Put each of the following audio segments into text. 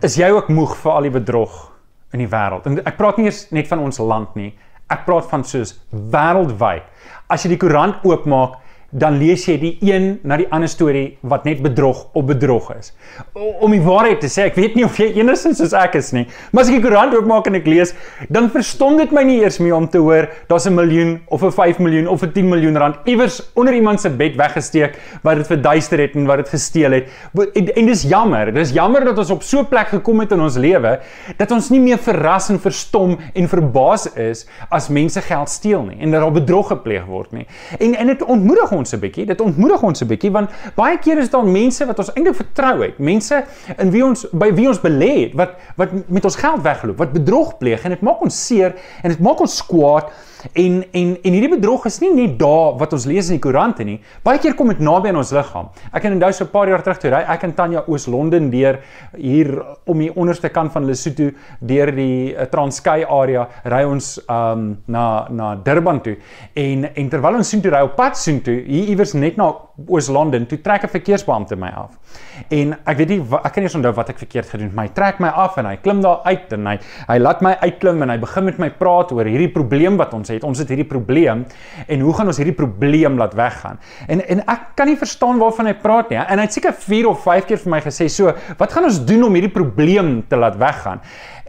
Is jy ook moeg vir al die bedrog in die wêreld? En ek praat nie eers net van ons land nie. Ek praat van soos wêreldwyd. As jy die koerant oopmaak, dan lees jy die een na die ander storie wat net bedrog op bedrog is. Om die waarheid te sê, ek weet nie of jy enigsins soos ek is nie, maar as ek die koerant oopmaak en ek lees, dan verstom dit my nie eers meer om te hoor daar's 'n miljoen of 'n 5 miljoen of 'n 10 miljoen rand iewers onder iemand se bed weggesteek wat dit verduister het en wat dit gesteel het. En, en dis jammer. Dis jammer dat ons op so 'n plek gekom het in ons lewe dat ons nie meer verras en verstom en verbaas is as mense geld steel nie en dat daar bedrog gepleeg word nie. En en dit ontmoedig ons 'n bietjie. Dit ontmoedig ons 'n bietjie want baie keer is daar mense wat ons eintlik vertrou het, mense in wie ons by wie ons belê het wat wat met ons geld weggeloop, wat bedrog pleeg en dit maak ons seer en dit maak ons kwaad. En en en hierdie bedrog is nie net daar wat ons lees in die koerante nie. Baie keer kom dit naby aan ons liggaam. Ek kan onthou so 'n paar jaar terug toe ry ek en Tanya Oos-London deur hier om die onderste kant van Lesotho deur die uh, Transkei area ry ons um na na Durban toe. En en terwyl ons soontoe ry op pad soontoe, hier iewers net na Oos-London, toe trek 'n verkeersbeampte my af. En ek weet nie ek kan nie onthou wat ek verkeerd gedoen het, maar hy trek my af en hy klim daar uit en hy hy laat my uitklim en hy begin met my praat oor hierdie probleem wat ons het. Ons het hierdie probleem en hoe gaan ons hierdie probleem laat weggaan? En en ek kan nie verstaan waarvan hy praat nie. En hy het seker 4 of 5 keer vir my gesê, "So, wat gaan ons doen om hierdie probleem te laat weggaan?"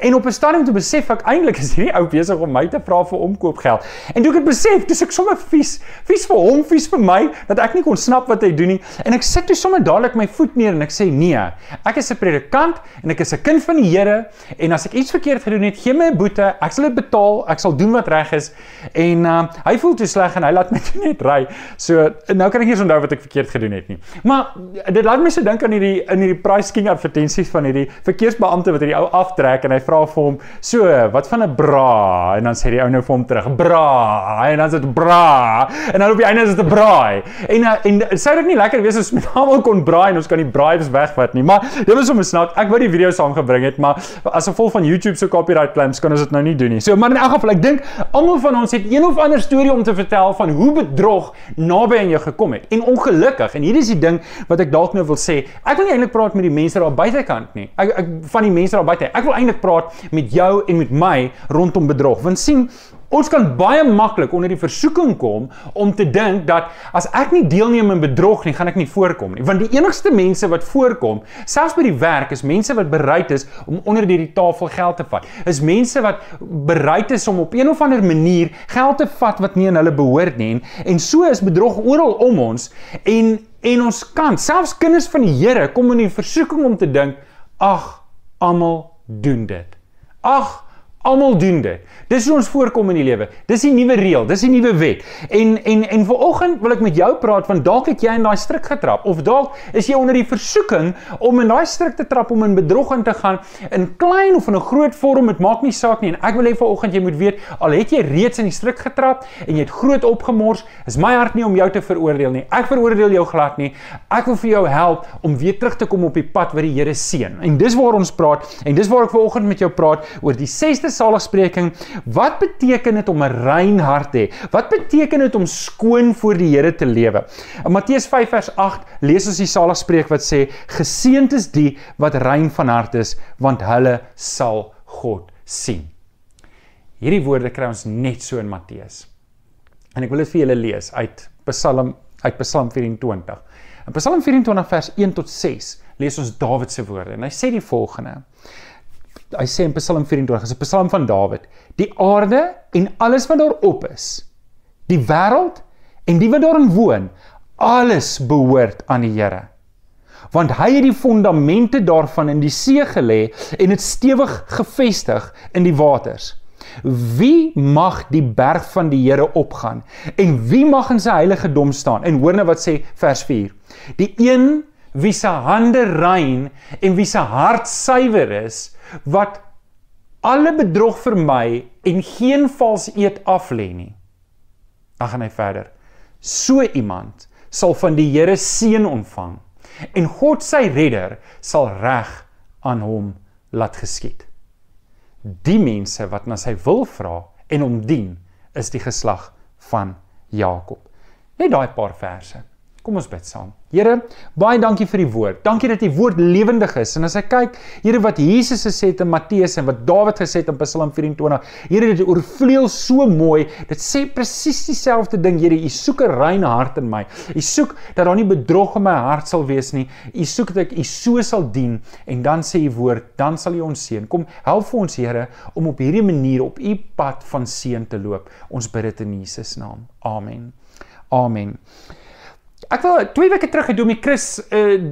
En op 'n stadium toe besef ek eintlik is hierdie ou besig om my te vra vir omkoopgeld. En toe ek het besef, dis ek sommer vies, vies vir hom, vies vir my dat ek nie kon snap wat hy doen nie. En ek sit toe sommer dadelik my voet neer en ek sê nee, ek is 'n predikant en ek is 'n kind van die Here en as ek iets verkeerd gedoen het, gee my 'n boete, ek sal dit betaal, ek sal doen wat reg is. En uh, hy voel te sleg en hy laat my net ry. So nou kan ek nie onthou wat ek verkeerd gedoen het nie. Maar dit laat my so dink aan hierdie in hierdie price king advertensies van hierdie verkeersbeampte wat hierdie ou aftrek en hy vra vir hom, "So, wat van 'n bra?" En dan sê die ou nou vir hom terug, "Bra." En dan sê dit bra. En dan op die einde is dit 'n braai. En uh, en sou dit nie lekker wees as met almal kon braai en ons kan die braaivers wegvat nie. Maar dit was sommer snaak. Ek wou die video saamgebring het, maar as gevolg van YouTube se copyright claims kan ons dit nou nie doen nie. So, maar in elk geval, ek dink almal van ons het een of ander storie om te vertel van hoe bedrog naby aan jou gekom het. En ongelukkig, en hier is die ding wat ek dalk nou wil sê, ek wil nie eintlik praat met die mense daar buitekant nie. Ek, ek van die mense daar buite. Ek wil eintlik praat met jou en met my rondom bedrog. Want sien, ons kan baie maklik onder die versoeking kom om te dink dat as ek nie deelneem aan bedrog nie, gaan ek nie voorkom nie. Want die enigste mense wat voorkom, selfs by die werk, is mense wat bereid is om onder die tafel geld te vat. Is mense wat bereid is om op een of ander manier geld te vat wat nie aan hulle behoort nie. En so is bedrog oral om ons en en ons kan selfs kinders van die Here kom in die versoeking om te dink, ag, almal doen dit. Ag, almal doen dit. Dis hoe ons voorkom in die lewe. Dis die nuwe reël, dis die nuwe wet. En en en vanoggend wil ek met jou praat van dalk het jy in daai struik getrap of dalk is jy onder die versoeking om in daai struik te trap om in bedrog in te gaan in klein of in 'n groot vorm, dit maak nie saak nie. En ek wil hê vanoggend jy moet weet, al het jy reeds in die struik getrap en jy het groot opgemors, is my hart nie om jou te veroordeel nie. Ek veroordeel jou glad nie. Ek wil vir jou help om weer terug te kom op die pad wat die Here seën. En dis waar ons praat en dis waar ek vanoggend met jou praat oor die 6de saligspreking. Wat beteken dit om 'n rein hart te hê? Wat beteken dit om skoon voor die Here te lewe? In Matteus 5 vers 8 lees ons die saligspreek wat sê: "Geseënd is die wat rein van hart is, want hulle sal God sien." Hierdie woorde kry ons net so in Matteus. En ek wil dit vir julle lees uit Psalm uit Psalm 24. In Psalm 24 vers 1 tot 6 lees ons Dawid se woorde en hy sê die volgende: hy sê in Psalm 24, is 'n Psalm van Dawid, die aarde en alles wat daarop is, die wêreld en die wat daarin woon, alles behoort aan die Here. Want hy het die fondamente daarvan in die see gelê en dit stewig gevestig in die waters. Wie mag die berg van die Here opgaan en wie mag in sy heilige dom staan? En hoor nou wat sê vers 4. Die een wie se hande rein en wie se hart suiwer is, wat alle bedrog vermy en geen vals eed af lê nie. Dan gaan hy verder. So iemand sal van die Here seën ontvang en God sy redder sal reg aan hom laat geskied. Die mense wat na sy wil vra en hom dien, is die geslag van Jakob. Net daai paar verse. Kom ons bid saam. Here, baie dankie vir die woord. Dankie dat die woord lewendig is. En as ek kyk, Here wat Jesus gesê het in Matteus en wat Dawid gesê het in Psalm 24, Here dit oorvleuel so mooi. Dit sê presies dieselfde ding, Here. U soek 'n rein hart in my. U soek dat daar nie bedrog in my hart sal wees nie. U soek dat ek U so sal dien en dan sê U woord, dan sal U ons seën. Kom, help vir ons, Here, om op hierdie manier op U pad van seën te loop. Ons bid dit in Jesus naam. Amen. Amen. Ek wil 2 weke terug gedoen met Chris uh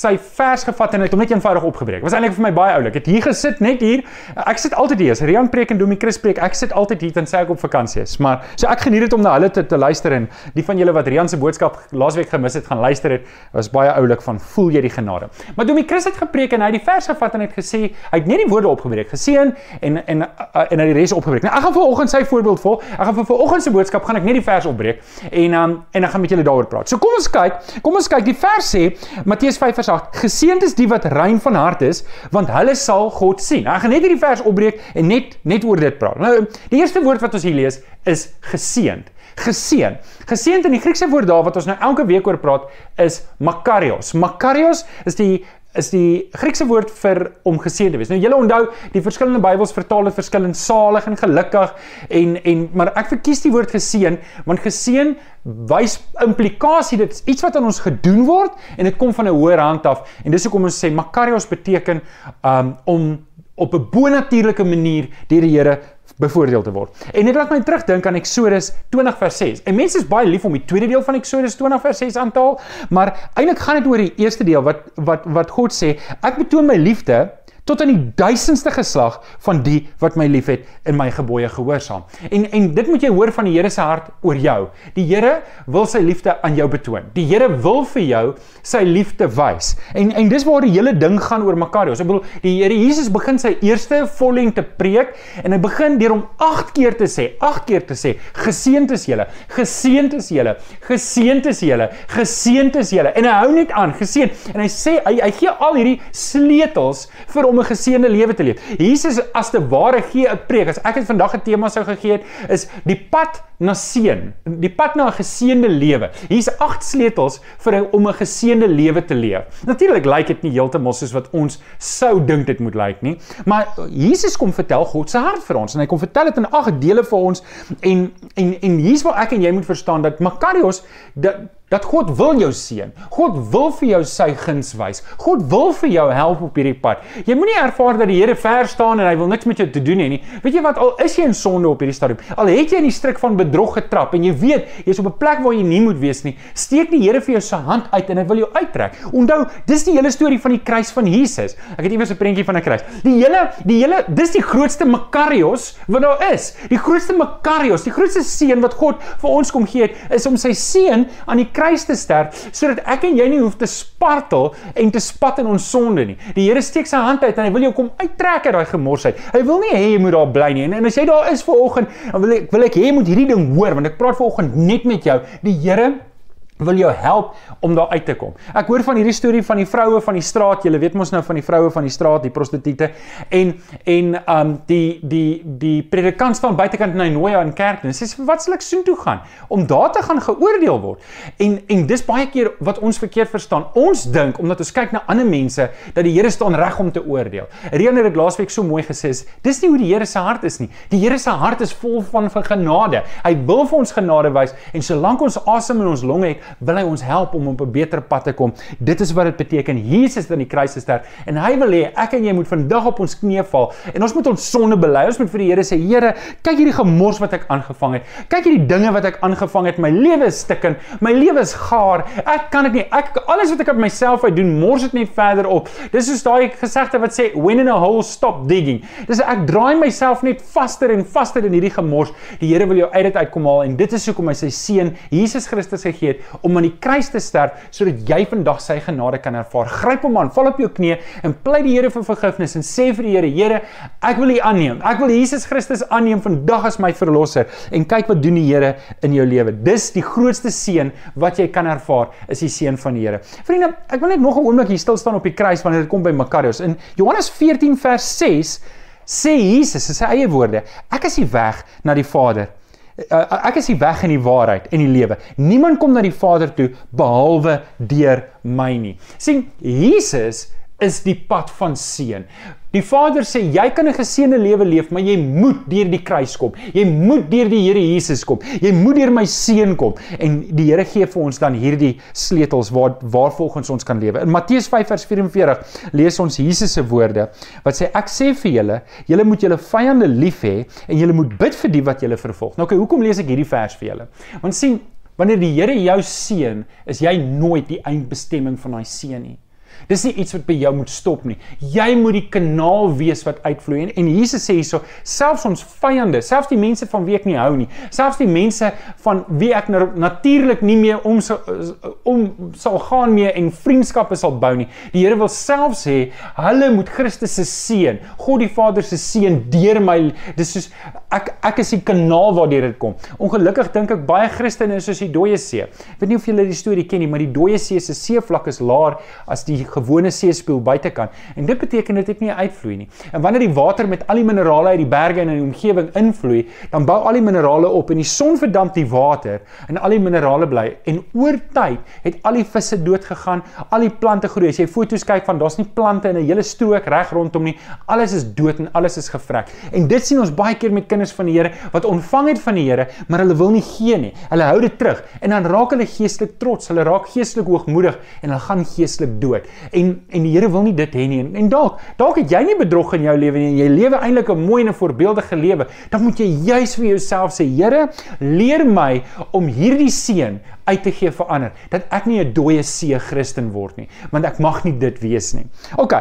sy vers gevat en het hom net eenvoudig opgebreek. Was eintlik vir my baie oulik. Ek het hier gesit net hier. Ek sit altyd hier. As Rian preek en Domie Chris preek, ek sit altyd hier tensy ek op vakansie is. Maar so ek geniet dit om na hulle te, te luister en die van julle wat Rian se boodskap laasweek gemis het, gaan luister het. Was baie oulik van voel jy die genade. Maar Domie Chris het gepreek en hy het die vers gevat en het gesê hy het net die woorde opgebreek, geseën en en en hy die res opgebreek. Nou ek gaan vanoggend sy voorbeeld volg. Ek gaan vir vanoggend se boodskap gaan ek net die vers opbreek en um, en ek gaan met julle daaroor praat. So kom ons kyk. Kom ons kyk. Die vers sê Matteus 5 vers 8: Geseënd is die wat rein van hart is, want hulle sal God sien. Ek gaan net hierdie vers opbreek en net net oor dit praat. Nou, die eerste woord wat ons hier lees is geseënd. Geseën. Geseënd in die Griekse woord daar wat ons nou elke week oor praat is makarios. Makarios is die is die Griekse woord vir om geseën te wees. Nou julle onthou, die verskillende Bybels vertaal dit verskillend salig en gelukkig en en maar ek verkies die woord geseën want geseën wys implikasie dit is iets wat aan ons gedoen word en dit kom van 'n hoër hand af en dis hoekom ons sê makarios beteken um, om op 'n bonatuurlike manier deur die Here bevoordeel te word. En dit laat my terugdink aan Eksodus 20 vers 6. En mense is baie lief om die tweede deel van Eksodus 20 vers 6 aan te haal, maar eintlik gaan dit oor die eerste deel wat wat wat God sê, ek betoon my liefde tot aan die duisendste geslag van die wat my liefhet en my gebooie gehoorsaam. En en dit moet jy hoor van die Here se hart oor jou. Die Here wil sy liefde aan jou betoon. Die Here wil vir jou sy liefde wys. En en dis waar die hele ding gaan oor Makarios. Ek bedoel, die Here Jesus begin sy eerste vollengte preek en hy begin deur om 8 keer te sê, 8 keer te sê, geseënd is julle, geseënd is julle, geseënd is julle, geseënd is julle. En hy hou net aan, geseën. En hy sê hy hy gee al hierdie sleutels vir om 'n geseënde lewe te leef. Jesus as te ware gee 'n preek. As ek het vandag 'n tema sou gegee het, is die pad na seën, die pad na 'n geseënde lewe. Hier's agt sleutels vir om 'n geseënde lewe te leef. Natuurlik lyk dit nie heeltemal soos wat ons sou dink dit moet lyk nie, maar Jesus kom vertel God se hart vir ons en hy kom vertel dit in agt dele vir ons en en en hier's waar ek en jy moet verstaan dat Makarios dat dat God wil jou seën. God wil vir jou sy guns wys. God wil vir jou help op hierdie pad. Jy moenie ervaar dat die Here ver staan en hy wil niks met jou te doen hê nie. Weet jy wat al is jy in sonde op hierdie stadium, al het jy in die struik van bedrog getrap en jy weet jy's op 'n plek waar jy nie moet wees nie, steek die Here vir jou sy hand uit en hy wil jou uittrek. Onthou, dis die hele storie van die kruis van Jesus. Ek het iewers 'n prentjie van 'n kruis. Die hele die hele dis die grootste makarios wat daar is. Die grootste makarios, die grootste seën wat God vir ons kom gee het, is om sy seën aan die kruis te sterf sodat ek en jy nie hoef te spartel en te spat in ons sonde nie. Die Here steek sy hand uit en hy wil jou kom uittrek uit daai gemors uit. Hy wil nie hê jy moet daar bly nie. En, en as jy daar is vir oggend, dan wil ek wil ek hê jy moet hierdie ding hoor want ek praat ver oggend net met jou. Die Here wil jou help om daar uit te kom. Ek hoor van hierdie storie van die vroue van die straat. Julle weet mos nou van die vroue van die straat, die prostituie. En en um die die die predikant staan buitekant en hy nooi haar in kerk en sê wat sal ek soontoe gaan om daar te gaan geoordeel word. En en dis baie keer wat ons verkeerd verstaan. Ons dink omdat ons kyk na ander mense dat die Here staan reg om te oordeel. Reën het ek laasweek so mooi gesê, dis nie hoe die Here se hart is nie. Die Here se hart is vol van van genade. Hy wil vir ons genade wys en solank ons asem in ons longe het, wil hy ons help om op 'n beter pad te kom. Dit is wat dit beteken. Jesus het aan die kruis gesterf en hy wil hê ek en jy moet vandag op ons knieë val en ons moet ons sonde bely. Ons moet vir die Here sê, Here, kyk hierdie gemors wat ek aangevang het. Kyk hierdie dinge wat ek aangevang het. My lewe is stikkend. My lewe is gaar. Ek kan dit nie. Ek alles wat ek op myself uit doen, mors dit net verder op. Dis soos daai gesegde wat sê, when in a hole stop digging. Dis ek draai myself net vaster en vaster in hierdie gemors. Die Here wil jou uit dit uitkom haal en dit is hoekom hy sy seun Jesus Christus gegee het om aan die kruis te sterf sodat jy vandag sy genade kan ervaar. Gryp hom aan, val op jou knieë en pleit die Here vir vergifnis en sê vir die Here: Here, ek wil U aanneem. Ek wil Jesus Christus aanneem vandag as my verlosser. En kyk wat doen die Here in jou lewe. Dis die grootste seën wat jy kan ervaar, is die seën van die Here. Vriende, ek wil net nog 'n oomblik hier stil staan op die kruis wanneer dit kom by Makarios. In Johannes 14 vers 6 sê Jesus in sy eie woorde: Ek is die weg na die Vader ek is die weg en die waarheid en die lewe. Niemand kom na die Vader toe behalwe deur my nie. sien Jesus is die pad van seën. Die Vader sê jy kan 'n geseënde lewe leef, maar jy moet deur die kruis kom. Jy moet deur die Here Jesus kom. Jy moet deur my seun kom en die Here gee vir ons dan hierdie sleutels waar waarvolgens ons kan lewe. In Matteus 5 vers 44 lees ons Jesus se woorde wat sê ek sê vir julle, julle moet julle vyande lief hê en julle moet bid vir die wat julle vervolg. Nou okay, hoekom lees ek hierdie vers vir julle? Want sien, wanneer die Here jou seën, is jy nooit die eindbestemming van daai seën nie. Dis nie iets wat by jou moet stop nie. Jy moet die kanaal wees wat uitvloei. En, en Jesus sê hierso, selfs ons vyande, selfs die mense van wie ek nie hou nie, selfs die mense van wie ek natuurlik nie meer om om sal gaan mee en vriendskappe sal bou nie. Die Here wil self sê, hulle moet Christus se seën, God die Vader se seën deur my. Dis soos ek ek is die kanaal waardeur dit kom. Ongelukkig dink ek baie Christene is soos die dooie see. Ek weet nie of julle die storie ken nie, maar die dooie see se seevlak is laer as die gewone seespieël buitekant en dit beteken dit het nie uitvloei nie. En wanneer die water met al die minerale uit die berge en in die omgewing invloei, dan bou al die minerale op en die son verdamp die water en al die minerale bly en oor tyd het al die visse dood gegaan, al die plante groei. As jy foto's kyk van daar's nie plante in 'n hele strook reg rondom nie. Alles is dood en alles is gevrek. En dit sien ons baie keer met kinders van die Here wat ontvang het van die Here, maar hulle wil nie gee nie. Hulle hou dit terug en dan raak hulle geestelik trots, hulle raak geestelik hoogmoedig en hulle gaan geestelik dood en en die Here wil nie dit hê nie. En, en dalk dalk het jy nie bedrog in jou lewe nie en jy lewe eintlik 'n mooi en 'n voorbeeldige lewe. Dan moet jy juis vir jouself sê, Here, leer my om hierdie seën uit te gee vir ander, dat ek nie 'n dooie see Christen word nie, want ek mag nie dit wees nie. OK.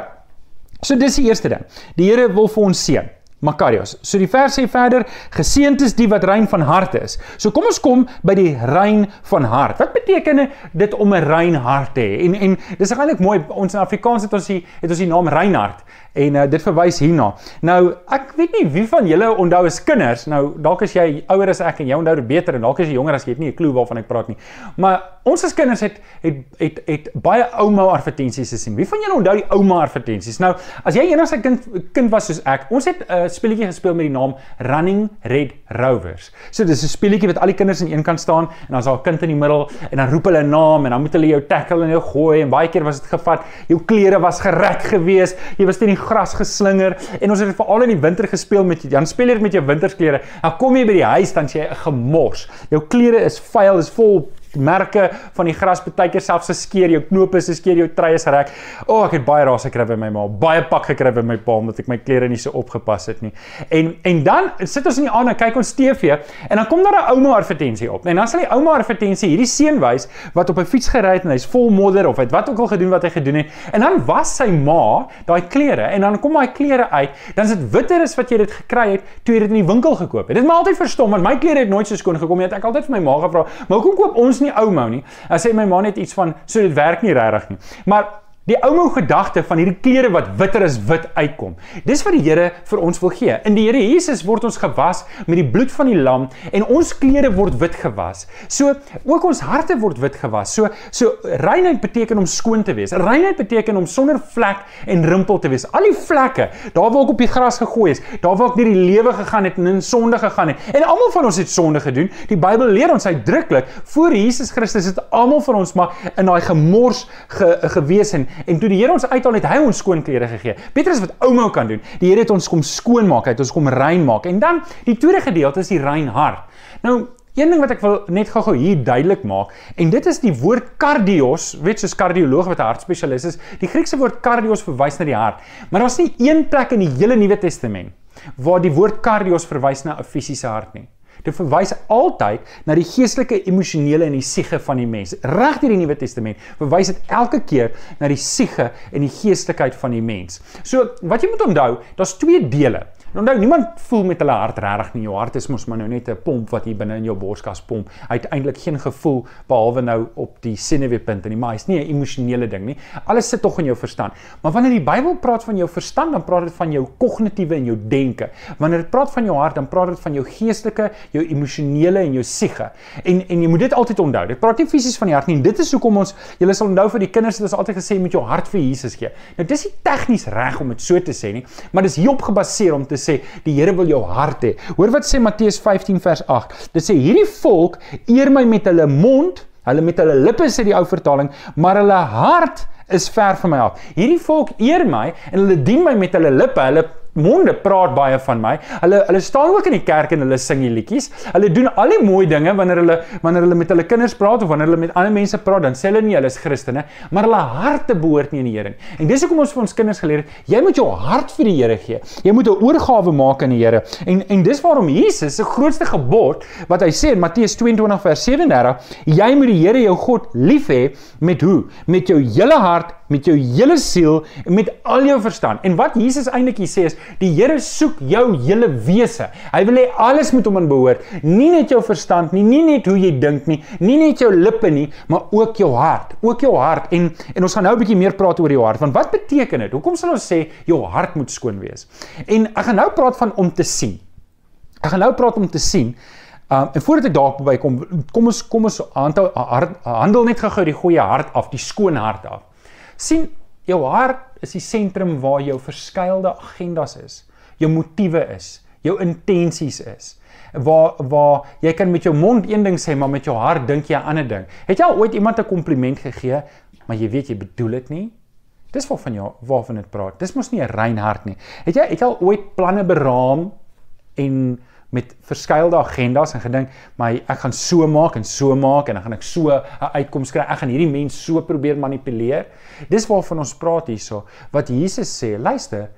So dis die eerste ding. Die Here wil vir ons seën. Makarios. So die vers sê verder: Geseënd is die wat rein van hart is. So kom ons kom by die rein van hart. Wat beteken dit om 'n rein hart te hê? En en dis eintlik mooi. Ons in Afrikaans het ons die het ons die naam Reinhard en uh, dit verwys hierna. Nou, ek weet nie wie van julle onthou as kinders. Nou, dalk as jy ouer as ek en jy onthou dit beter en dalk as jy jonger as jy het nie 'n klou waarvan ek praat nie. Maar ons as kinders het het het het baie ouma advertensies gesien. Wie van julle onthou die ouma advertensies? Nou, as jy enigste kind kind was soos ek, ons het 'n uh, speletjie gespeel met die naam Running Red Rovers. So dis 'n speletjie wat al die kinders aan een kant staan en dan's daar 'n kind in die middel en dan roep hulle 'n naam en dan moet hulle jou tackle en jou gooi en baie keer was dit gevat. Jou klere was gerek geweest. Jy was teen die gras geslinger en ons het veral in die winter gespeel met dan speel jy met jou wintersklere. Dan kom jy by die huis dan jy 'n gemors. Jou klere is vuil, is vol merke van die gras baie keer selfs geskeer jou knope se skeer jou trui is reg. O, oh, ek het baie raas gekry by my ma, baie pak gekry by my pa omdat ek my klere nie so opgepas het nie. En en dan sit ons in die aand en kyk ons TV en dan kom daar 'n ouma advertensie op. En dan sal die ouma advertensie hierdie seun wys wat op 'n fiets gery het en hy's vol modder of het wat ook al gedoen wat hy gedoen het. En dan was sy ma daai klere en dan kom daai klere uit, dan is dit witter as wat jy dit gekry het toe jy dit in die winkel gekoop het. Dit het my altyd verstom want my klere het nooit so skoon gekom nie. Ek het altyd vir my ma gevra, "Maar hoekom koop ons nie ou mou nie. Hy sê my ma net iets van so dit werk nie regtig nie. Maar Die ou gedagte van hierdie klere wat witter as wit uitkom. Dis wat die Here vir ons wil gee. In die Here Jesus word ons gewas met die bloed van die lam en ons klere word wit gewas. So ook ons harte word wit gewas. So so reinheid beteken om skoon te wees. Reinheid beteken om sonder vlek en rimpel te wees. Al die vlekke, daar waar ek op die gras gegooi is, daar waar ek deur die lewe gegaan het en in sonde gegaan het. En almal van ons het sonde gedoen. Die Bybel leer ons uitdruklik voor Jesus Christus het almal van ons maar in daai gemors ge, gewees en En toe die Here ons uithaal het, hy ons skoon klere gegee. Beter as wat ouma kan doen. Die Here het ons kom skoon maak, hy het ons kom rein maak. En dan die tweede gedeelte is die rein hart. Nou Een ding wat ek wil net gou-gou hier duidelik maak en dit is die woord kardios, weet soos kardioloog wat 'n hartspesialis is, die Griekse woord kardios verwys na die hart. Maar daar's nie een plek in die hele Nuwe Testament waar die woord kardios verwys na 'n fisiese hart nie. Dit verwys altyd na die geestelike, emosionele en die siege van die mens. Reg deur die Nuwe Testament verwys dit elke keer na die siege en die geestelikheid van die mens. So, wat jy moet onthou, daar's twee dele. Nou nou niemand voel met hulle hart regtig nie. Jou hart is mos maar nou net 'n pomp wat hier binne in jou borskas pomp. Hy het eintlik geen gevoel behalwe nou op die senuweepunte nie, maar hy's nie 'n emosionele ding nie. Alles sit tog in jou verstand. Maar wanneer die Bybel praat van jou verstand, dan praat dit van jou kognitiewe en jou denke. Wanneer dit praat van jou hart, dan praat dit van jou geestelike, jou emosionele en jou siege. En en jy moet dit altyd onthou. Dit praat nie fisies van die hart nie. En dit is hoekom ons julle sal onthou vir die kinders het ons altyd gesê met jou hart vir Jesus gee. Nou dis nie tegnies reg om dit so te sê nie, maar dis hierop gebaseer om te sê die Here wil jou hart hê. Hoor wat sê Matteus 15 vers 8. Dit sê hierdie volk eer my met hulle mond, hulle met hulle lippe sê die ou vertaling, maar hulle hart is ver van my af. Hierdie volk eer my en hulle dien my met hulle lippe. Hulle monde praat baie van my. Hulle hulle staan ook in die kerk en hulle sing die liedjies. Hulle doen al die mooi dinge wanneer hulle wanneer hulle met hulle kinders praat of wanneer hulle met ander mense praat, dan sê hulle nie hulle is Christene, maar hulle harte behoort nie aan die Here nie. En dis hoekom ons vir ons kinders geleer het, jy moet jou hart vir die Here gee. Jy moet 'n oorgawe maak aan die Here. En en dis waarom Jesus se grootste gebod wat hy sê in Matteus 22 vers 37, jy moet die Here jou God lief hê met hoe? Met jou hele hart, met jou hele siel en met al jou verstand. En wat Jesus eintlik hier sê is, Die Here soek jou hele wese. Hy wil hê alles moet hom aanbehoort. Nie net jou verstand nie, nie net hoe jy dink nie, nie net jou lippe nie, maar ook jou hart. Ook jou hart. En en ons gaan nou 'n bietjie meer praat oor jou hart. Want wat beteken dit? Hoekom sal ons sê jou hart moet skoon wees? En ek gaan nou praat van om te sien. Ek gaan nou praat om te sien. Um en voordat ek daarop bykom, kom ons kom ons aantal handel net gou-gou die goeie hart af, die skoon hart af. Sien jou hart is die sentrum waar jou verskeidelde agendas is, jou motiewe is, jou intensies is. Waar waar jy kan met jou mond een ding sê, maar met jou hart dink jy 'n ander ding. Het jy al ooit iemand 'n kompliment gegee, maar jy weet jy bedoel dit nie? Dis wat van jou waarvan dit praat. Dis mos nie 'n rein hart nie. Het jy het jy al ooit planne beraam en met verskeidelde agendas en gedink, maar ek gaan so maak en so maak en dan gaan ek so 'n uitkoms kry. Ek gaan hierdie mens so probeer manipuleer. Dis waarvan ons praat hierso. Wat Jesus sê, luister,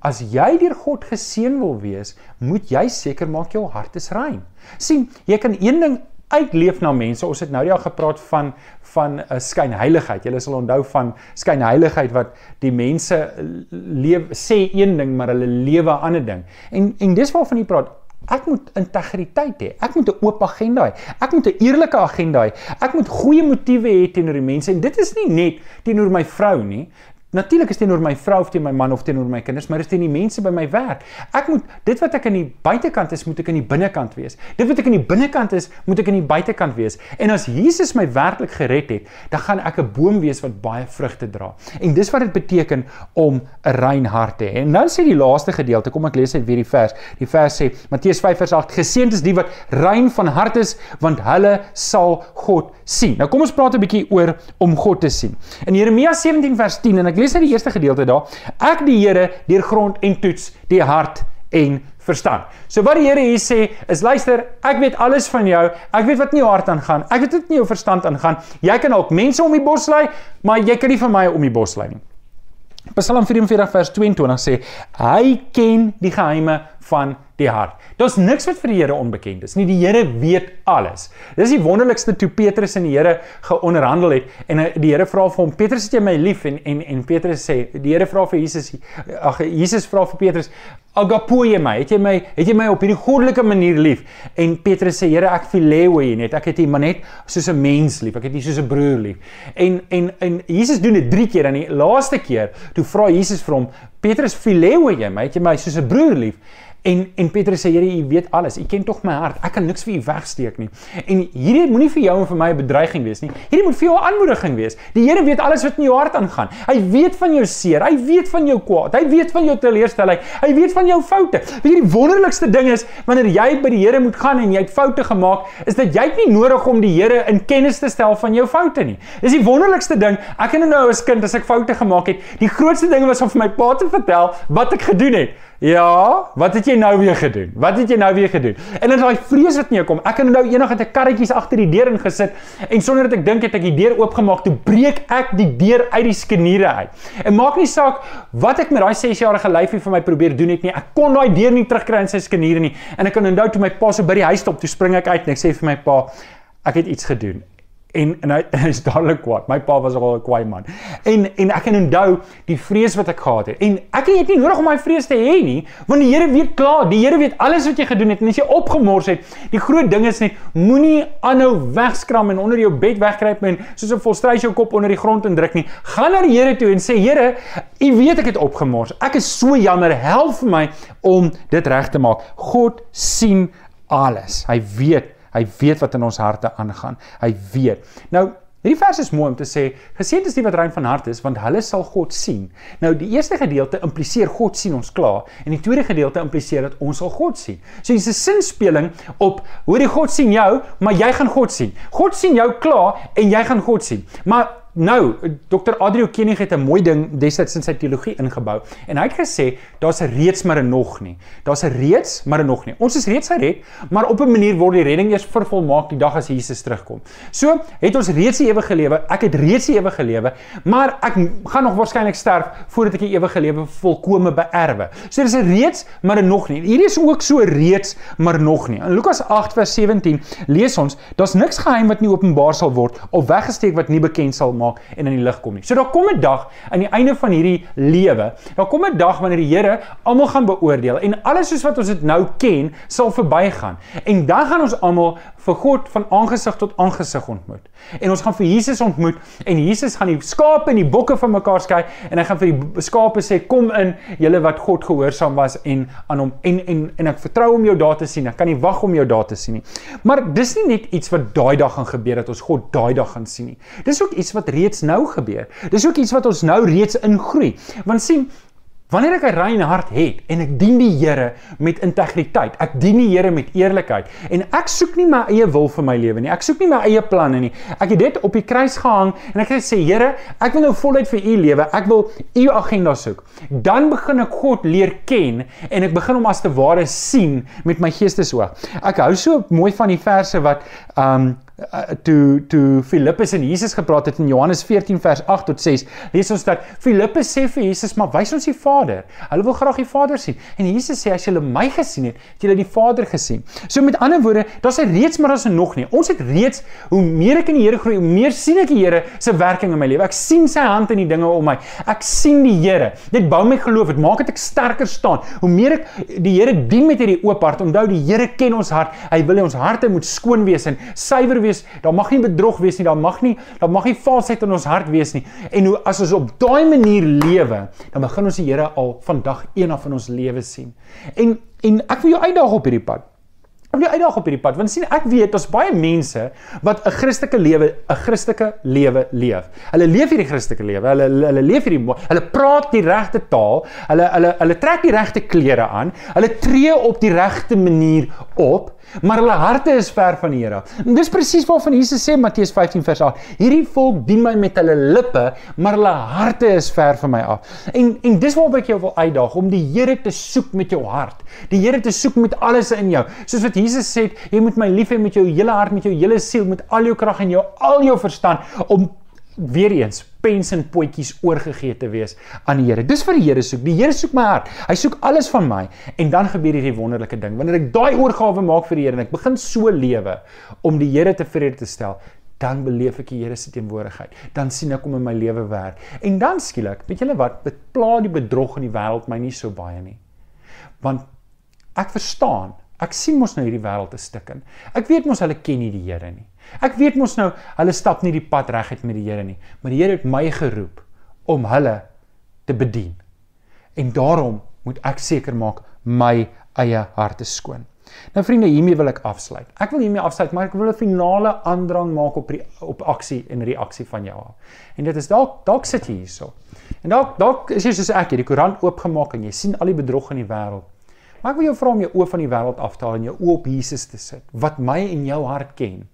as jy deur God geseën wil wees, moet jy seker maak jou hart is rein. sien, jy kan een ding uitleef na mense. Ons het nou ja gepraat van van 'n uh, skynheiligheid. Julle sal onthou van skynheiligheid wat die mense leef sê een ding maar hulle lewe 'n ander ding. En en dis waarvan jy praat. Ek moet integriteit hê. Ek moet 'n oop agenda hê. Ek moet 'n eerlike agenda hê. Ek moet goeie motiewe hê teenoor die mense en dit is nie net teenoor my vrou nie. Natuurlik is teenoor my vrou of teenoor my man of teenoor my kinders, maar is teenoor die mense by my werk. Ek moet dit wat ek aan die buitekant is, moet ek aan die binnekant wees. Dit wat ek aan die binnekant is, moet ek aan die buitekant wees. En as Jesus my werklik gered het, dan gaan ek 'n boom wees wat baie vrugte dra. En dis wat dit beteken om 'n rein hart te hê. En dan sê die laaste gedeelte, kom ek lees uit weer die vers. Die vers sê Matteus 5:8: Geseënd is die wat rein van hart is, want hulle sal God sien. Nou kom ons praat 'n bietjie oor om God te sien. In Jeremia 17 vers 10 en ek lees net die eerste gedeelte daar. Ek die Here deur grond en toets die hart en verstand. So wat die Here hier sê is luister, ek weet alles van jou. Ek weet wat in jou hart aangaan. Ek weet wat in jou verstand aangaan. Jy kan dalk mense om die bos lei, maar jy kan nie vir my om die bos lei nie. Psalm 44 vers 22 sê hy ken die geheime van die hart. Daar's niks wat vir die Here onbekend is nie. Die Here weet alles. Dis die wonderlikste toe Petrus en die Here geonderhandel het en die Here vra vir hom: "Petrus, het jy my lief?" en en en Petrus sê: "Die Here vra vir Jesus, ag Jesus vra vir Petrus: "Agapo jy my? Het jy my het jy my op hierdie goddelike manier lief?" En Petrus sê: "Here, ek phileo jy net. Ek het U maar net soos 'n mens lief. Ek het U soos 'n broer lief." En en en Jesus doen dit 3 keer en die laaste keer toe vra Jesus vir hom: "Petrus, phileo jy my? Het jy my soos 'n broer lief?" En en Petrus sê Here, U weet alles. U ken tog my hart. Ek kan niks vir U wegsteek nie. En hierdie moenie vir jou en vir my 'n bedreiging wees nie. Hierdie moet vir jou 'n aanmoediging wees. Die Here weet alles wat in jou hart aangaan. Hy weet van jou seer. Hy weet van jou kwaad. Hy weet van jou teleurstelling. Hy weet van jou foute. Weet jy die wonderlikste ding is wanneer jy by die Here moet gaan en jy het foute gemaak, is dat jy nie nodig om die Here in kennis te stel van jou foute nie. Dis die wonderlikste ding. Ek en nou as kind as ek foute gemaak het, die grootste ding was om vir my pa te vertel wat ek gedoen het. Ja, wat het jy nou weer gedoen? Wat het jy nou weer gedoen? En dan daai vrees wat nie kom. Ek het nou eendag het 'n karretjies agter die deur ingesit en sonder dat ek dink het ek die deur oopgemaak, toe breek ek die deur uit die skeniere uit. En maak nie saak wat ek met daai 6-jarige lyfie vir my probeer doen het nie. Ek kon daai deur nie terugkry in sy skeniere nie. En ek kan onthou toe my pa so by die huis stop, toe spring ek uit en ek sê vir my pa, ek het iets gedoen en en hy is dadelik kwaad. My pa was al 'n kwaai man. En en ek kan onthou die vrees wat ek gehad het. En ek het nie nodig om my vrees te hê nie, want die Here weet klaar. Die Here weet alles wat jy gedoen het en as jy opgemors het. Die groot ding is net moenie aanhou wegskram en onder jou bed wegkruip en soos 'n volstrys jou kop onder die grond indruk nie. Gaan na die Here toe en sê Here, U weet ek het opgemors. Ek is so jammer. Help vir my om dit reg te maak. God sien alles. Hy weet Hy weet wat in ons harte aangaan. Hy weet. Nou Hierdie vers is mooi om te sê, geseënd is die wat rein van hart is, want hulle sal God sien. Nou die eerste gedeelte impliseer God sien ons klaar en die tweede gedeelte impliseer dat ons sal God sien. So dis 'n sinspeling op hoe die God sien jou, maar jy gaan God sien. God sien jou klaar en jy gaan God sien. Maar Nou, Dr. Adrio Kenig het 'n mooi ding destyds in sy teologie ingebou en hy het gesê daar's 'n reeds maar 'n nog nie. Daar's 'n reeds maar 'n nog nie. Ons is reeds gered, maar op 'n manier word die redding eers vervolmaak die dag as Jesus terugkom. So, het ons reeds die ewige lewe. Ek het reeds die ewige lewe, maar ek gaan nog waarskynlik sterf voordat ek die ewige lewe volkome beerwe. So dis 'n reeds maar 'n nog nie. Hierdie is ook so reeds maar nog nie. In Lukas 8 vers 17 lees ons, daar's niks geheim wat nie openbaar sal word of weggesteek wat nie bekend sal maak maak en in die lig kom nie. So daar kom 'n dag aan die einde van hierdie lewe. Daar kom 'n dag wanneer die Here almal gaan beoordeel en alles soos wat ons dit nou ken, sal verbygaan. En dan gaan ons almal vir God van aangesig tot aangesig ontmoet. En ons gaan vir Jesus ontmoet en Jesus gaan die skape en die bokke van mekaar skei en hy gaan vir die skape sê kom in julle wat God gehoorsaam was en aan hom en en en ek vertrou om jou daar te sien. Ek kan nie wag om jou daar te sien nie. Maar dis nie net iets wat daai dag gaan gebeur dat ons God daai dag gaan sien nie. Dis ook iets wat reeds nou gebeur. Dis ook iets wat ons nou reeds ingroei. Want sien, Wanneer ek 'n rein hart het en ek dien die Here met integriteit, ek dien die Here met eerlikheid en ek soek nie my eie wil vir my lewe nie. Ek soek nie my eie planne nie. Ek het dit op die kruis gehang en ek het gesê, Here, ek wil nou voluit vir U lewe. Ek wil U agenda soek. Dan begin ek God leer ken en ek begin hom as te ware sien met my geestesoog. Ek hou so mooi van die verse wat um uh, toe toe Filippus en Jesus gepraat het in Johannes 14 vers 8 tot 6 lees ons dat Filippus sê vir Jesus maar wys ons die Vader. Hulle wil graag die Vader sien. En Jesus sê as julle my gesien het, het julle die Vader gesien. So met ander woorde, daar's 'n reeds maar daar's 'n nog nie. Ons het reeds hoe meer ek in die Here groei, hoe meer sien ek die Here se werking in my lewe. Ek sien sy hand in die dinge om my. Ek sien die Here. Dit bou my geloof. Dit maak dit ek sterker staan. Hoe meer ek die Here dien met hierdie oop hart, onthou die Here ken ons hart. Hy wil hê ons harte moet skoon wees en suiwer wees wees, daar mag nie bedrog wees nie, daar mag nie daar mag nie valsheid in ons hart wees nie. En hoe as ons op daai manier lewe, dan begin ons die Here al vandag een af in ons lewe sien. En en ek wil jou uitdaag op hierdie pad. Ek wil uitdaag op hierdie pad want sien ek weet daar's baie mense wat 'n Christelike lewe 'n Christelike lewe leef. Hulle leef hierdie Christelike lewe. Hulle hulle leef hierdie hulle praat die regte taal. Hulle hulle hulle trek die regte klere aan. Hulle tree op die regte manier op maar hulle harte is ver van die Here. En dis presies waarvan Jesus sê Matteus 15 vers 8. Hierdie volk dien my met hulle lippe, maar hulle harte is ver van my af. En en dis waarop ek jou wil uitdaag om die Here te soek met jou hart. Die Here te soek met alles in jou. Soos wat Jesus sê, jy moet my lief hê met jou hele hart, met jou hele siel, met al jou krag en jou al jou verstand om weer eens pens en potjies oorgegee te wees aan die Here. Dis vir die Here soek. Die Here soek my hart. Hy soek alles van my en dan gebeur hierdie wonderlike ding. Wanneer ek daai oorgawe maak vir die Here en ek begin so lewe om die Here tevrede te stel, dan beleef ek die Here se teenwoordigheid. Dan sien ek hom in my lewe werk. En dan skielik, weet julle wat, pla die bedrog in die wêreld my nie so baie nie. Want ek verstaan, ek sien mos nou hierdie wêreld te stikken. Ek weet mos hulle ken nie die Here nie. Ek weet mos nou hulle stap nie die pad reguit met die Here nie, maar die Here het my geroep om hulle te bedien. En daarom moet ek seker maak my eie hart is skoon. Nou vriende, hiermee wil ek afsluit. Ek wil hiermee afsluit, maar ek wil 'n finale aandrang maak op die, op aksie en reaksie van jou. En dit is dalk dalk sit jy hierso. En dalk dalk is jy soos ek, jy die koerant oopgemaak en jy sien al die bedrog in die wêreld. Maar ek wil jou vra om jou oë van die wêreld af te haal en jou oë op Jesus te sit, wat my en jou hart ken.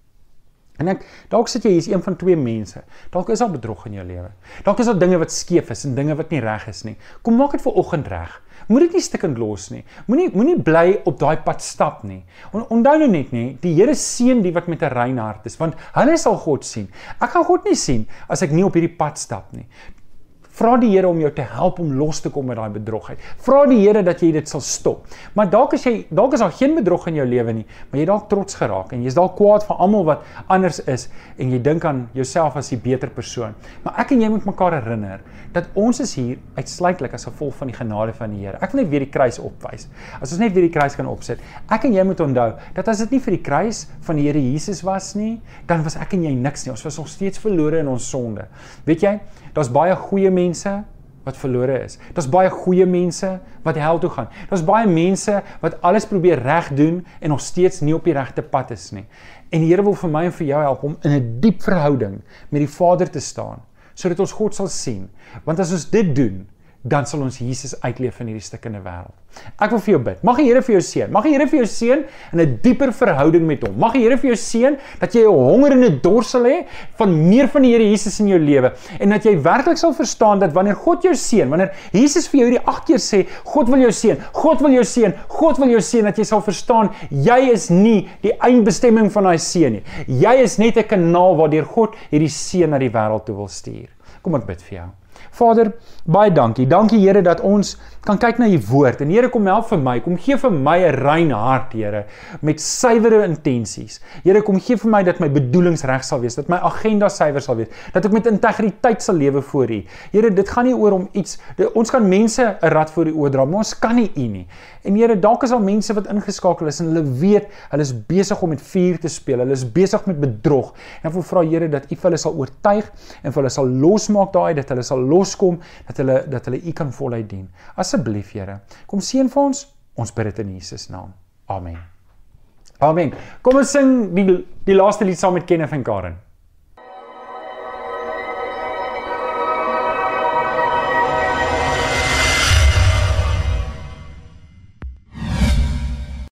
En ek dalk sit jy hier's een van twee mense. Dalk is daar bedrog in jou lewe. Dalk is daar dinge wat skeef is en dinge wat nie reg is nie. Kom maak dit vir oggend reg. Moenie dit nie stikkend los nie. Moenie moenie bly op daai pad stap nie. On, onthou nou net nie, die Here seën die wat met 'n rein hart is, want hulle sal God sien. Ek gaan God nie sien as ek nie op hierdie pad stap nie. Vra die Here om jou te help om los te kom met daai bedrogheid. Vra die Here dat jy dit sal stop. Maar dalk as jy dalk is daar geen bedrog in jou lewe nie, maar jy dalk trots geraak en jy's dalk kwaad vir almal wat anders is en jy dink aan jouself as die beter persoon. Maar ek en jy moet mekaar herinner dat ons is hier uitsluitlik as gevolg van die genade van die Here. Ek wil net weer die kruis opwys. As ons net weer die kruis kan opsit. Ek en jy moet onthou dat as dit nie vir die kruis van die Here Jesus was nie, dan was ek en jy niks nie. Ons was nog steeds verlore in ons sonde. Weet jy, daar's baie goeie mense wat verlore is. Daar's baie goeie mense wat hel toe gaan. Daar's baie mense wat alles probeer reg doen en nog steeds nie op die regte pad is nie. En die Here wil vir my en vir jou help om in 'n diep verhouding met die Vader te staan sodat ons God sal sien. Want as ons dit doen, dan sal ons Jesus uitleef in hierdie stukkende wêreld. Ek wil vir jou bid. Mag die Here vir jou seën. Mag die Here vir jou seën in 'n dieper verhouding met hom. Mag die Here vir jou seën dat jy 'n honger en 'n dors sal hê van meer van die Here Jesus in jou lewe en dat jy werklik sal verstaan dat wanneer God jou seën, wanneer Jesus vir jou hierdie agt keer sê, God wil jou seën, God wil jou seën, God wil jou seën dat jy sal verstaan jy is nie die eindbestemming van daai seën nie. Jy is net 'n kanaal waardeur God hierdie seën na die wêreld toe wil stuur. Kom ek bid vir jou. Vader, baie dankie. Dankie Here dat ons kan kyk na u woord. En Here kom help vir my. Kom gee vir my 'n rein hart, Here, met suiwere intensies. Here, kom gee vir my dat my bedoelings reg sal wees, dat my agenda suiwer sal wees, dat ek met integriteit sal lewe voor u. Here, dit gaan nie oor om iets ons kan mense 'n rad voor u oordra, maar ons kan nie u nie. En Here, dalk is al mense wat ingeskakel is en hulle weet hulle is besig om met vuur te speel. Hulle is besig met bedrog. En ek wil vra Here dat u vir hulle sal oortuig en vir hulle sal losmaak daai dat hulle sal loskom, dat hulle dat hulle u kan voluit dien. Asseblief Here, kom seën vir ons. Ons bid dit in Jesus naam. Amen. Amen. Kom ons sing die die laaste lied saam met Kenneth en Karen.